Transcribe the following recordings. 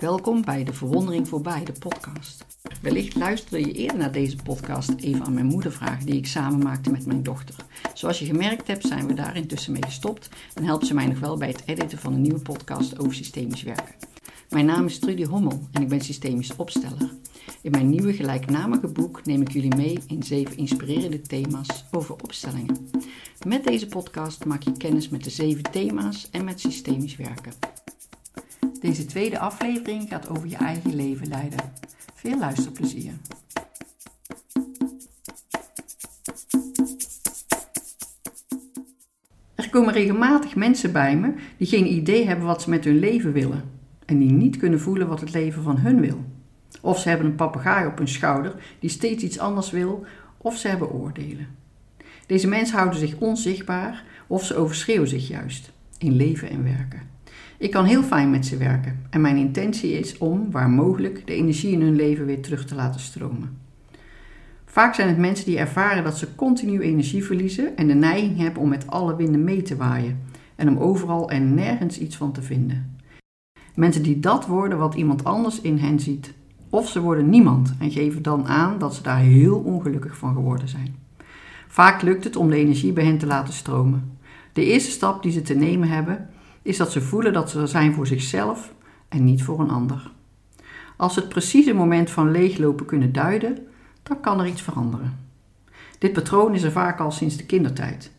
Welkom bij de Verwondering voorbij, de podcast. Wellicht luisterde je eerder naar deze podcast even aan mijn moedervraag die ik samen maakte met mijn dochter. Zoals je gemerkt hebt zijn we daar intussen mee gestopt en helpt ze mij nog wel bij het editen van een nieuwe podcast over systemisch werken. Mijn naam is Trudy Hommel en ik ben systemisch opsteller. In mijn nieuwe gelijknamige boek neem ik jullie mee in zeven inspirerende thema's over opstellingen. Met deze podcast maak je kennis met de zeven thema's en met systemisch werken. Deze tweede aflevering gaat over je eigen leven leiden. Veel luisterplezier. Er komen regelmatig mensen bij me die geen idee hebben wat ze met hun leven willen en die niet kunnen voelen wat het leven van hun wil. Of ze hebben een papegaai op hun schouder die steeds iets anders wil, of ze hebben oordelen. Deze mensen houden zich onzichtbaar of ze overschreeuwen zich juist in leven en werken. Ik kan heel fijn met ze werken en mijn intentie is om, waar mogelijk, de energie in hun leven weer terug te laten stromen. Vaak zijn het mensen die ervaren dat ze continu energie verliezen en de neiging hebben om met alle winden mee te waaien en om overal en nergens iets van te vinden. Mensen die dat worden wat iemand anders in hen ziet. Of ze worden niemand en geven dan aan dat ze daar heel ongelukkig van geworden zijn. Vaak lukt het om de energie bij hen te laten stromen. De eerste stap die ze te nemen hebben is dat ze voelen dat ze er zijn voor zichzelf en niet voor een ander. Als ze het precieze moment van leeglopen kunnen duiden, dan kan er iets veranderen. Dit patroon is er vaak al sinds de kindertijd.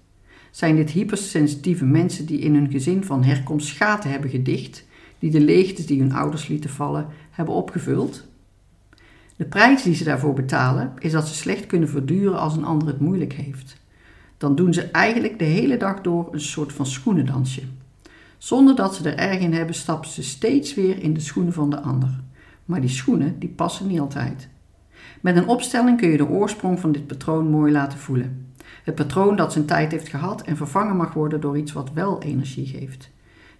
Zijn dit hypersensitieve mensen die in hun gezin van herkomst gaten hebben gedicht, die de leegtes die hun ouders lieten vallen hebben opgevuld? De prijs die ze daarvoor betalen is dat ze slecht kunnen verduren als een ander het moeilijk heeft. Dan doen ze eigenlijk de hele dag door een soort van schoenendansje. Zonder dat ze er erg in hebben, stappen ze steeds weer in de schoenen van de ander. Maar die schoenen, die passen niet altijd. Met een opstelling kun je de oorsprong van dit patroon mooi laten voelen. Het patroon dat zijn tijd heeft gehad en vervangen mag worden door iets wat wel energie geeft.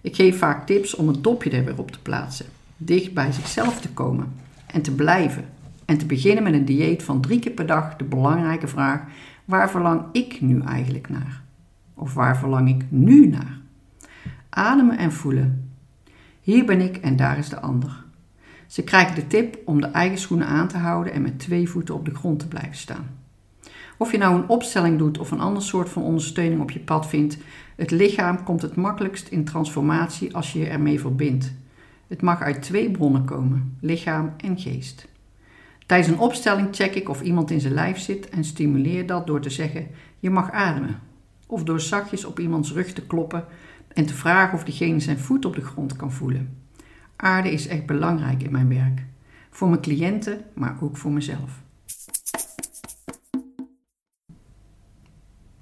Ik geef vaak tips om het dopje er weer op te plaatsen, dicht bij zichzelf te komen en te blijven. En te beginnen met een dieet van drie keer per dag de belangrijke vraag: waar verlang ik nu eigenlijk naar? Of waar verlang ik nu naar? Ademen en voelen. Hier ben ik en daar is de ander. Ze krijgen de tip om de eigen schoenen aan te houden en met twee voeten op de grond te blijven staan. Of je nou een opstelling doet of een ander soort van ondersteuning op je pad vindt, het lichaam komt het makkelijkst in transformatie als je je ermee verbindt. Het mag uit twee bronnen komen, lichaam en geest. Tijdens een opstelling check ik of iemand in zijn lijf zit en stimuleer dat door te zeggen: je mag ademen. Of door zachtjes op iemands rug te kloppen en te vragen of diegene zijn voet op de grond kan voelen. Aarde is echt belangrijk in mijn werk. Voor mijn cliënten, maar ook voor mezelf.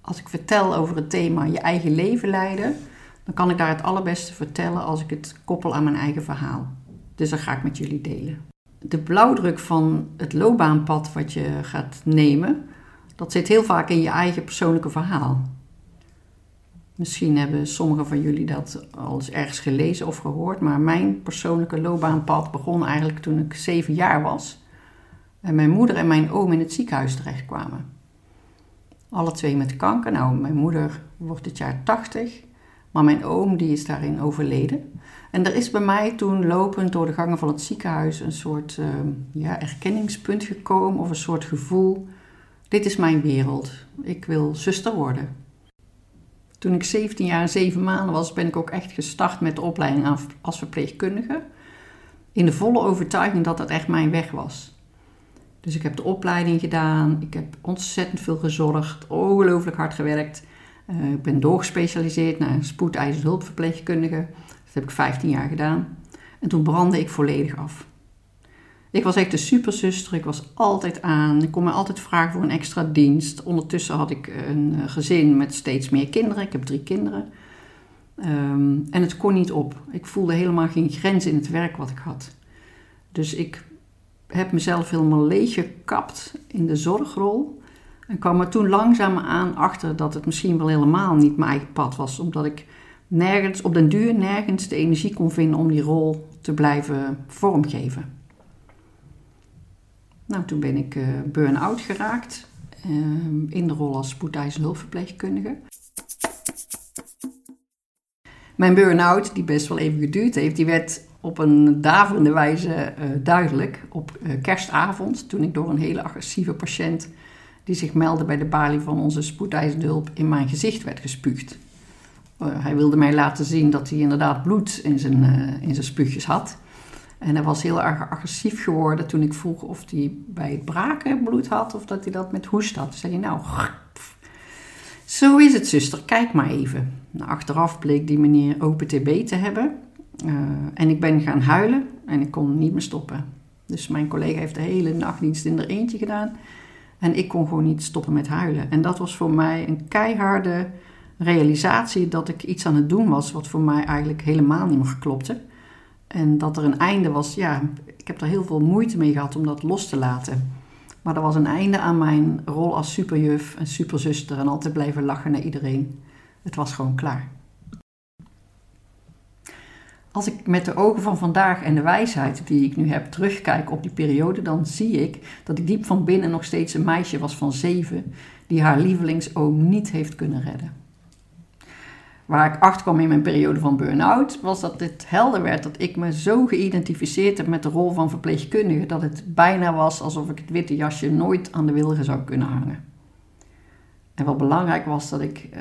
Als ik vertel over het thema je eigen leven leiden, dan kan ik daar het allerbeste vertellen als ik het koppel aan mijn eigen verhaal. Dus dat ga ik met jullie delen. De blauwdruk van het loopbaanpad wat je gaat nemen, dat zit heel vaak in je eigen persoonlijke verhaal. Misschien hebben sommigen van jullie dat al eens ergens gelezen of gehoord, maar mijn persoonlijke loopbaanpad begon eigenlijk toen ik zeven jaar was. En mijn moeder en mijn oom in het ziekenhuis terechtkwamen. Alle twee met kanker. Nou, mijn moeder wordt dit jaar 80, maar mijn oom die is daarin overleden. En er is bij mij toen lopend door de gangen van het ziekenhuis een soort uh, ja, erkenningspunt gekomen of een soort gevoel. Dit is mijn wereld. Ik wil zuster worden. Toen ik 17 jaar en 7 maanden was, ben ik ook echt gestart met de opleiding als verpleegkundige. In de volle overtuiging dat dat echt mijn weg was. Dus ik heb de opleiding gedaan, ik heb ontzettend veel gezorgd, ongelooflijk hard gewerkt. Uh, ik ben doorgespecialiseerd naar een spoedeisend hulpverpleegkundige. Dat heb ik 15 jaar gedaan. En toen brandde ik volledig af. Ik was echt een superzuster. Ik was altijd aan. Ik kon me altijd vragen voor een extra dienst. Ondertussen had ik een eh, gezin met steeds meer kinderen. Ik heb drie kinderen. Ehm, en het kon niet op. Ik voelde helemaal geen grens in het werk wat ik had. Dus ik heb mezelf helemaal leeggekapt in de zorgrol. En kwam er toen langzaam aan achter dat het misschien wel helemaal niet mijn eigen pad was. Omdat ik nergens, op den duur nergens de energie kon vinden om die rol te blijven vormgeven. Nou, toen ben ik uh, burn-out geraakt uh, in de rol als spoedeisende hulpverpleegkundige. Mijn burn-out, die best wel even geduurd heeft, die werd op een daverende wijze uh, duidelijk op kerstavond, toen ik door een hele agressieve patiënt die zich meldde bij de balie van onze spoedeisende hulp in mijn gezicht werd gespuugd. Hij wilde mij laten zien dat hij inderdaad bloed in zijn, in zijn spuugjes had. En hij was heel erg agressief geworden toen ik vroeg of hij bij het braken bloed had of dat hij dat met hoest had. Toen zei nou, zo is het zuster, kijk maar even. Nou, achteraf bleek die meneer open TB te hebben. Uh, en ik ben gaan huilen en ik kon niet meer stoppen. Dus mijn collega heeft de hele nachtdienst in er eentje gedaan. En ik kon gewoon niet stoppen met huilen. En dat was voor mij een keiharde realisatie dat ik iets aan het doen was wat voor mij eigenlijk helemaal niet meer klopte. En dat er een einde was, ja, ik heb er heel veel moeite mee gehad om dat los te laten. Maar er was een einde aan mijn rol als superjuf en superzuster en altijd blijven lachen naar iedereen. Het was gewoon klaar. Als ik met de ogen van vandaag en de wijsheid die ik nu heb terugkijk op die periode, dan zie ik dat ik diep van binnen nog steeds een meisje was van zeven die haar lievelingsoom niet heeft kunnen redden. Waar ik achter kwam in mijn periode van burn-out, was dat het helder werd dat ik me zo geïdentificeerd heb met de rol van verpleegkundige dat het bijna was alsof ik het witte jasje nooit aan de wilgen zou kunnen hangen. En wat belangrijk was dat ik uh,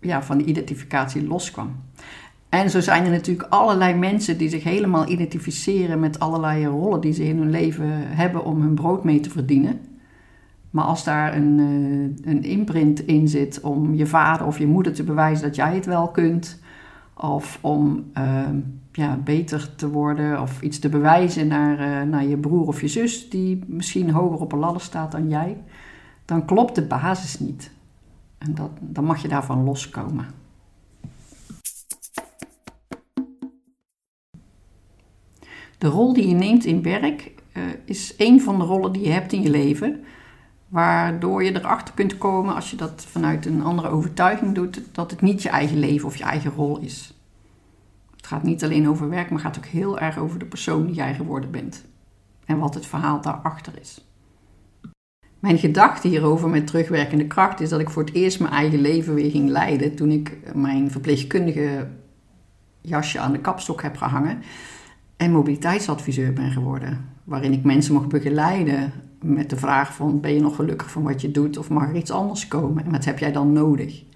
ja, van die identificatie loskwam. En zo zijn er natuurlijk allerlei mensen die zich helemaal identificeren met allerlei rollen die ze in hun leven hebben om hun brood mee te verdienen. Maar als daar een, uh, een imprint in zit om je vader of je moeder te bewijzen dat jij het wel kunt, of om uh, ja, beter te worden of iets te bewijzen naar, uh, naar je broer of je zus die misschien hoger op een ladder staat dan jij, dan klopt de basis niet. En dat, dan mag je daarvan loskomen. De rol die je neemt in werk uh, is een van de rollen die je hebt in je leven, waardoor je erachter kunt komen als je dat vanuit een andere overtuiging doet, dat het niet je eigen leven of je eigen rol is. Het gaat niet alleen over werk, maar gaat ook heel erg over de persoon die jij geworden bent en wat het verhaal daarachter is. Mijn gedachte hierover met terugwerkende kracht is dat ik voor het eerst mijn eigen leven weer ging leiden toen ik mijn verpleegkundige jasje aan de kapstok heb gehangen en mobiliteitsadviseur ben geworden. Waarin ik mensen mocht begeleiden met de vraag van ben je nog gelukkig van wat je doet of mag er iets anders komen en wat heb jij dan nodig?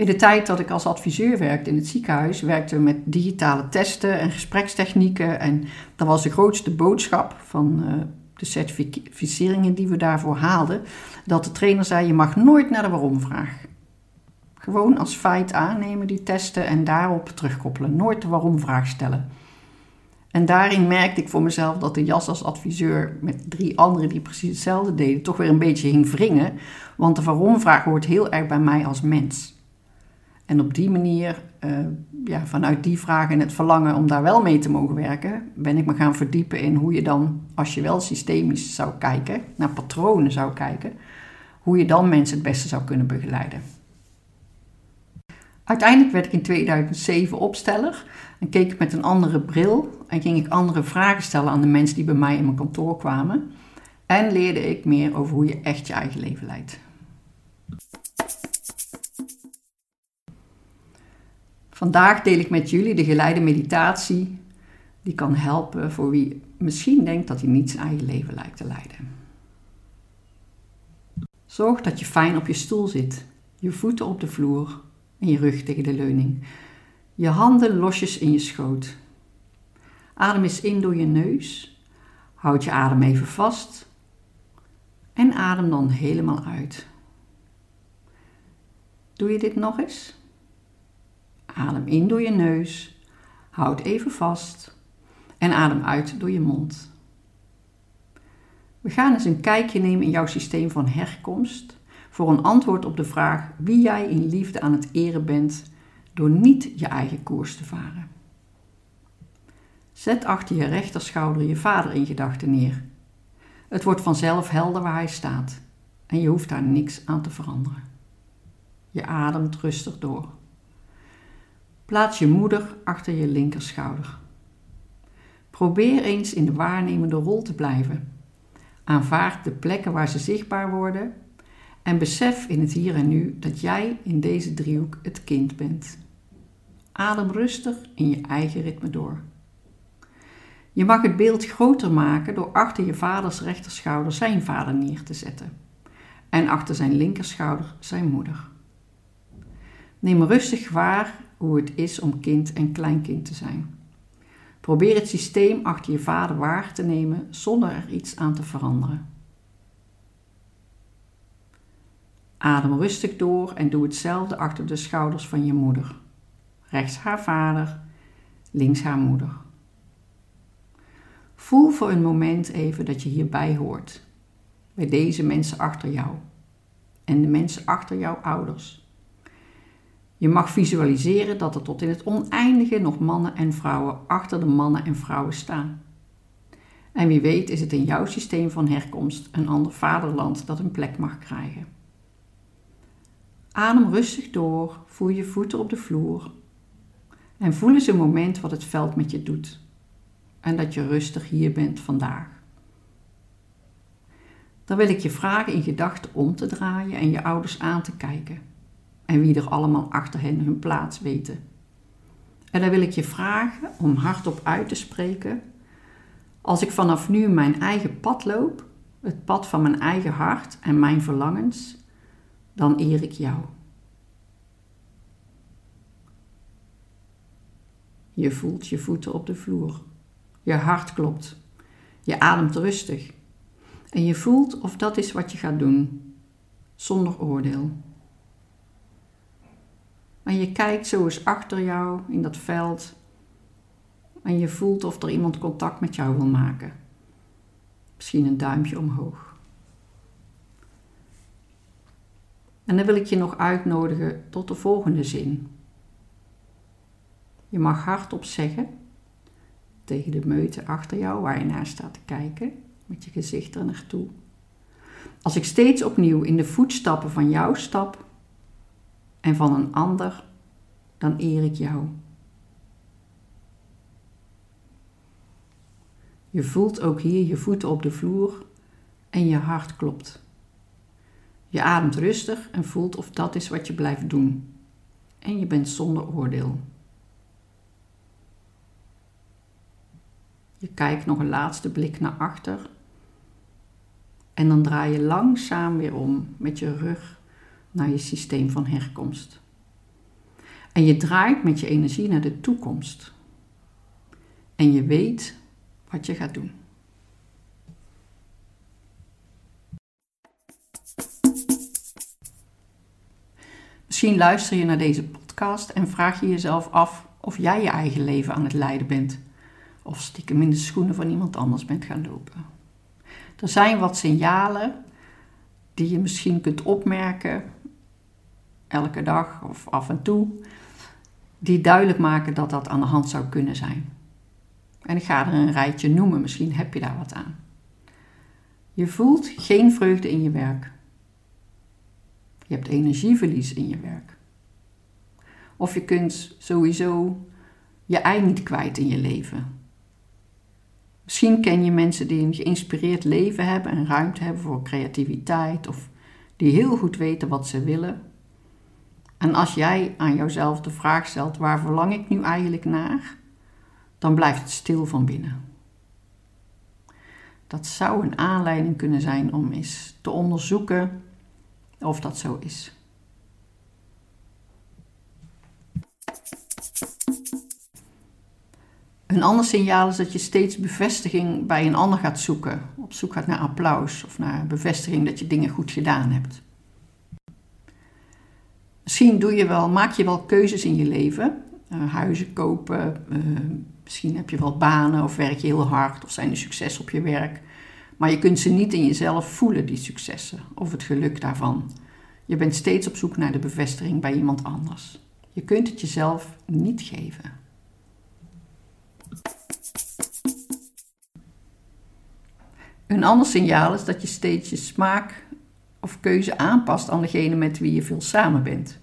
In de tijd dat ik als adviseur werkte in het ziekenhuis, werkten we met digitale testen en gesprekstechnieken. En dat was de grootste boodschap van uh, de certificeringen die we daarvoor haalden. Dat de trainer zei: Je mag nooit naar de waarom-vraag. Gewoon als feit aannemen die testen en daarop terugkoppelen. Nooit de waarom-vraag stellen. En daarin merkte ik voor mezelf dat de jas als adviseur met drie anderen die precies hetzelfde deden, toch weer een beetje ging wringen. Want de waarom-vraag hoort heel erg bij mij als mens. En op die manier, uh, ja, vanuit die vraag en het verlangen om daar wel mee te mogen werken, ben ik me gaan verdiepen in hoe je dan, als je wel systemisch zou kijken, naar patronen zou kijken, hoe je dan mensen het beste zou kunnen begeleiden. Uiteindelijk werd ik in 2007 opsteller en keek ik met een andere bril en ging ik andere vragen stellen aan de mensen die bij mij in mijn kantoor kwamen. En leerde ik meer over hoe je echt je eigen leven leidt. Vandaag deel ik met jullie de geleide meditatie die kan helpen voor wie misschien denkt dat hij niet zijn eigen leven lijkt te leiden. Zorg dat je fijn op je stoel zit, je voeten op de vloer en je rug tegen de leuning. Je handen losjes in je schoot. Adem eens in door je neus. Houd je adem even vast. En adem dan helemaal uit. Doe je dit nog eens? Adem in door je neus. Houd even vast. En adem uit door je mond. We gaan eens een kijkje nemen in jouw systeem van herkomst voor een antwoord op de vraag wie jij in liefde aan het eren bent door niet je eigen koers te varen. Zet achter je rechterschouder je vader in gedachten neer. Het wordt vanzelf helder waar hij staat en je hoeft daar niks aan te veranderen. Je ademt rustig door. Plaats je moeder achter je linkerschouder. Probeer eens in de waarnemende rol te blijven. Aanvaard de plekken waar ze zichtbaar worden en besef in het hier en nu dat jij in deze driehoek het kind bent. Adem rustig in je eigen ritme door. Je mag het beeld groter maken door achter je vaders rechterschouder zijn vader neer te zetten en achter zijn linkerschouder zijn moeder. Neem rustig waar hoe het is om kind en kleinkind te zijn. Probeer het systeem achter je vader waar te nemen zonder er iets aan te veranderen. Adem rustig door en doe hetzelfde achter de schouders van je moeder. Rechts haar vader, links haar moeder. Voel voor een moment even dat je hierbij hoort, bij deze mensen achter jou en de mensen achter jouw ouders. Je mag visualiseren dat er tot in het oneindige nog mannen en vrouwen achter de mannen en vrouwen staan. En wie weet is het in jouw systeem van herkomst een ander vaderland dat een plek mag krijgen. Adem rustig door, voel je voeten op de vloer en voel eens een moment wat het veld met je doet en dat je rustig hier bent vandaag. Dan wil ik je vragen in gedachten om te draaien en je ouders aan te kijken en wie er allemaal achter hen hun plaats weten. En dan wil ik je vragen om hardop uit te spreken: als ik vanaf nu mijn eigen pad loop, het pad van mijn eigen hart en mijn verlangens, dan eer ik jou. Je voelt je voeten op de vloer. Je hart klopt. Je ademt rustig. En je voelt of dat is wat je gaat doen, zonder oordeel. En je kijkt zo eens achter jou in dat veld en je voelt of er iemand contact met jou wil maken. Misschien een duimpje omhoog. En dan wil ik je nog uitnodigen tot de volgende zin. Je mag hardop zeggen tegen de meute achter jou waar je naar staat te kijken, met je gezicht er naartoe. Als ik steeds opnieuw in de voetstappen van jou stap en van een ander, dan eer ik jou. Je voelt ook hier je voeten op de vloer en je hart klopt. Je ademt rustig en voelt of dat is wat je blijft doen. En je bent zonder oordeel. Je kijkt nog een laatste blik naar achter. En dan draai je langzaam weer om met je rug naar je systeem van herkomst. En je draait met je energie naar de toekomst. En je weet wat je gaat doen. Misschien luister je naar deze podcast en vraag je jezelf af of jij je eigen leven aan het leiden bent. Of stiekem in de schoenen van iemand anders bent gaan lopen. Er zijn wat signalen die je misschien kunt opmerken elke dag of af en toe, die duidelijk maken dat dat aan de hand zou kunnen zijn. En ik ga er een rijtje noemen, misschien heb je daar wat aan. Je voelt geen vreugde in je werk. Je hebt energieverlies in je werk. Of je kunt sowieso je ei niet kwijt in je leven. Misschien ken je mensen die een geïnspireerd leven hebben en ruimte hebben voor creativiteit of die heel goed weten wat ze willen. En als jij aan jouzelf de vraag stelt: waar verlang ik nu eigenlijk naar? Dan blijft het stil van binnen. Dat zou een aanleiding kunnen zijn om eens te onderzoeken of dat zo is. Een ander signaal is dat je steeds bevestiging bij een ander gaat zoeken. Op zoek gaat naar applaus of naar bevestiging dat je dingen goed gedaan hebt. Misschien doe je wel, maak je wel keuzes in je leven. Uh, huizen kopen, uh, misschien heb je wel banen of werk je heel hard of zijn er succes op je werk. Maar je kunt ze niet in jezelf voelen, die successen of het geluk daarvan. Je bent steeds op zoek naar de bevestiging bij iemand anders. Je kunt het jezelf niet geven. Een ander signaal is dat je steeds je smaak of keuze aanpast aan degene met wie je veel samen bent.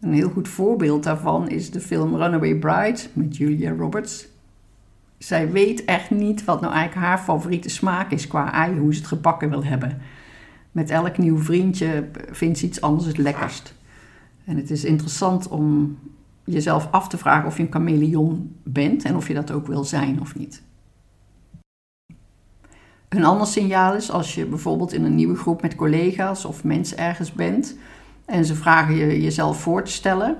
Een heel goed voorbeeld daarvan is de film Runaway Bride met Julia Roberts. Zij weet echt niet wat nou eigenlijk haar favoriete smaak is qua ei, hoe ze het gebakken wil hebben. Met elk nieuw vriendje vindt ze iets anders het lekkerst. En het is interessant om jezelf af te vragen of je een chameleon bent en of je dat ook wil zijn of niet. Een ander signaal is als je bijvoorbeeld in een nieuwe groep met collega's of mensen ergens bent en ze vragen je jezelf voor te stellen,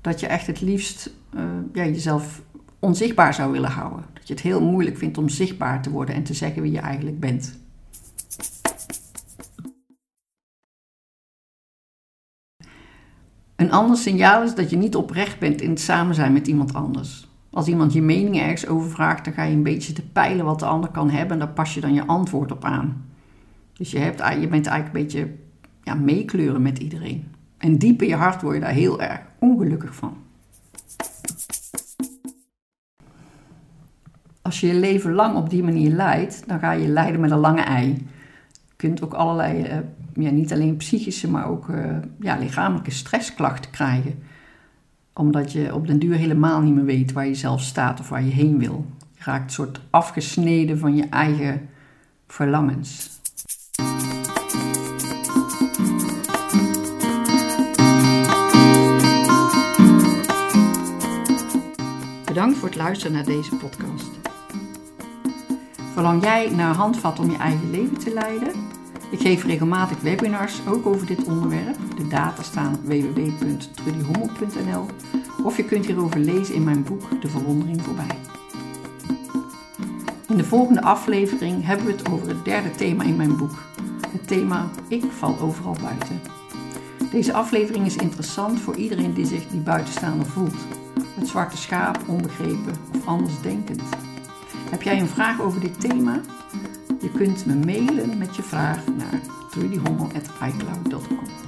dat je echt het liefst uh, ja, jezelf onzichtbaar zou willen houden. Dat je het heel moeilijk vindt om zichtbaar te worden en te zeggen wie je eigenlijk bent. Een ander signaal is dat je niet oprecht bent in het samen zijn met iemand anders. Als iemand je mening ergens over vraagt, dan ga je een beetje te peilen wat de ander kan hebben en daar pas je dan je antwoord op aan. Dus je, hebt, je bent eigenlijk een beetje ja, meekleuren met iedereen. En diep in je hart word je daar heel erg ongelukkig van. Als je je leven lang op die manier leidt, dan ga je leiden met een lange ei. Je kunt ook allerlei, uh, ja, niet alleen psychische, maar ook uh, ja, lichamelijke stressklachten krijgen. Omdat je op den duur helemaal niet meer weet waar je zelf staat of waar je heen wil. Je raakt een soort afgesneden van je eigen verlangens. Bedankt voor het luisteren naar deze podcast. Verlang jij naar handvat om je eigen leven te leiden? Ik geef regelmatig webinars ook over dit onderwerp. De data staan op www.trudyhommel.nl of je kunt hierover lezen in mijn boek De Verwondering voorbij. In de volgende aflevering hebben we het over het derde thema in mijn boek. Het thema Ik val overal buiten. Deze aflevering is interessant voor iedereen die zich die buitenstaander voelt. Het zwarte schaap, onbegrepen of andersdenkend. Heb jij een vraag over dit thema? Je kunt me mailen met je vraag naar trudyhommel.icloud.com.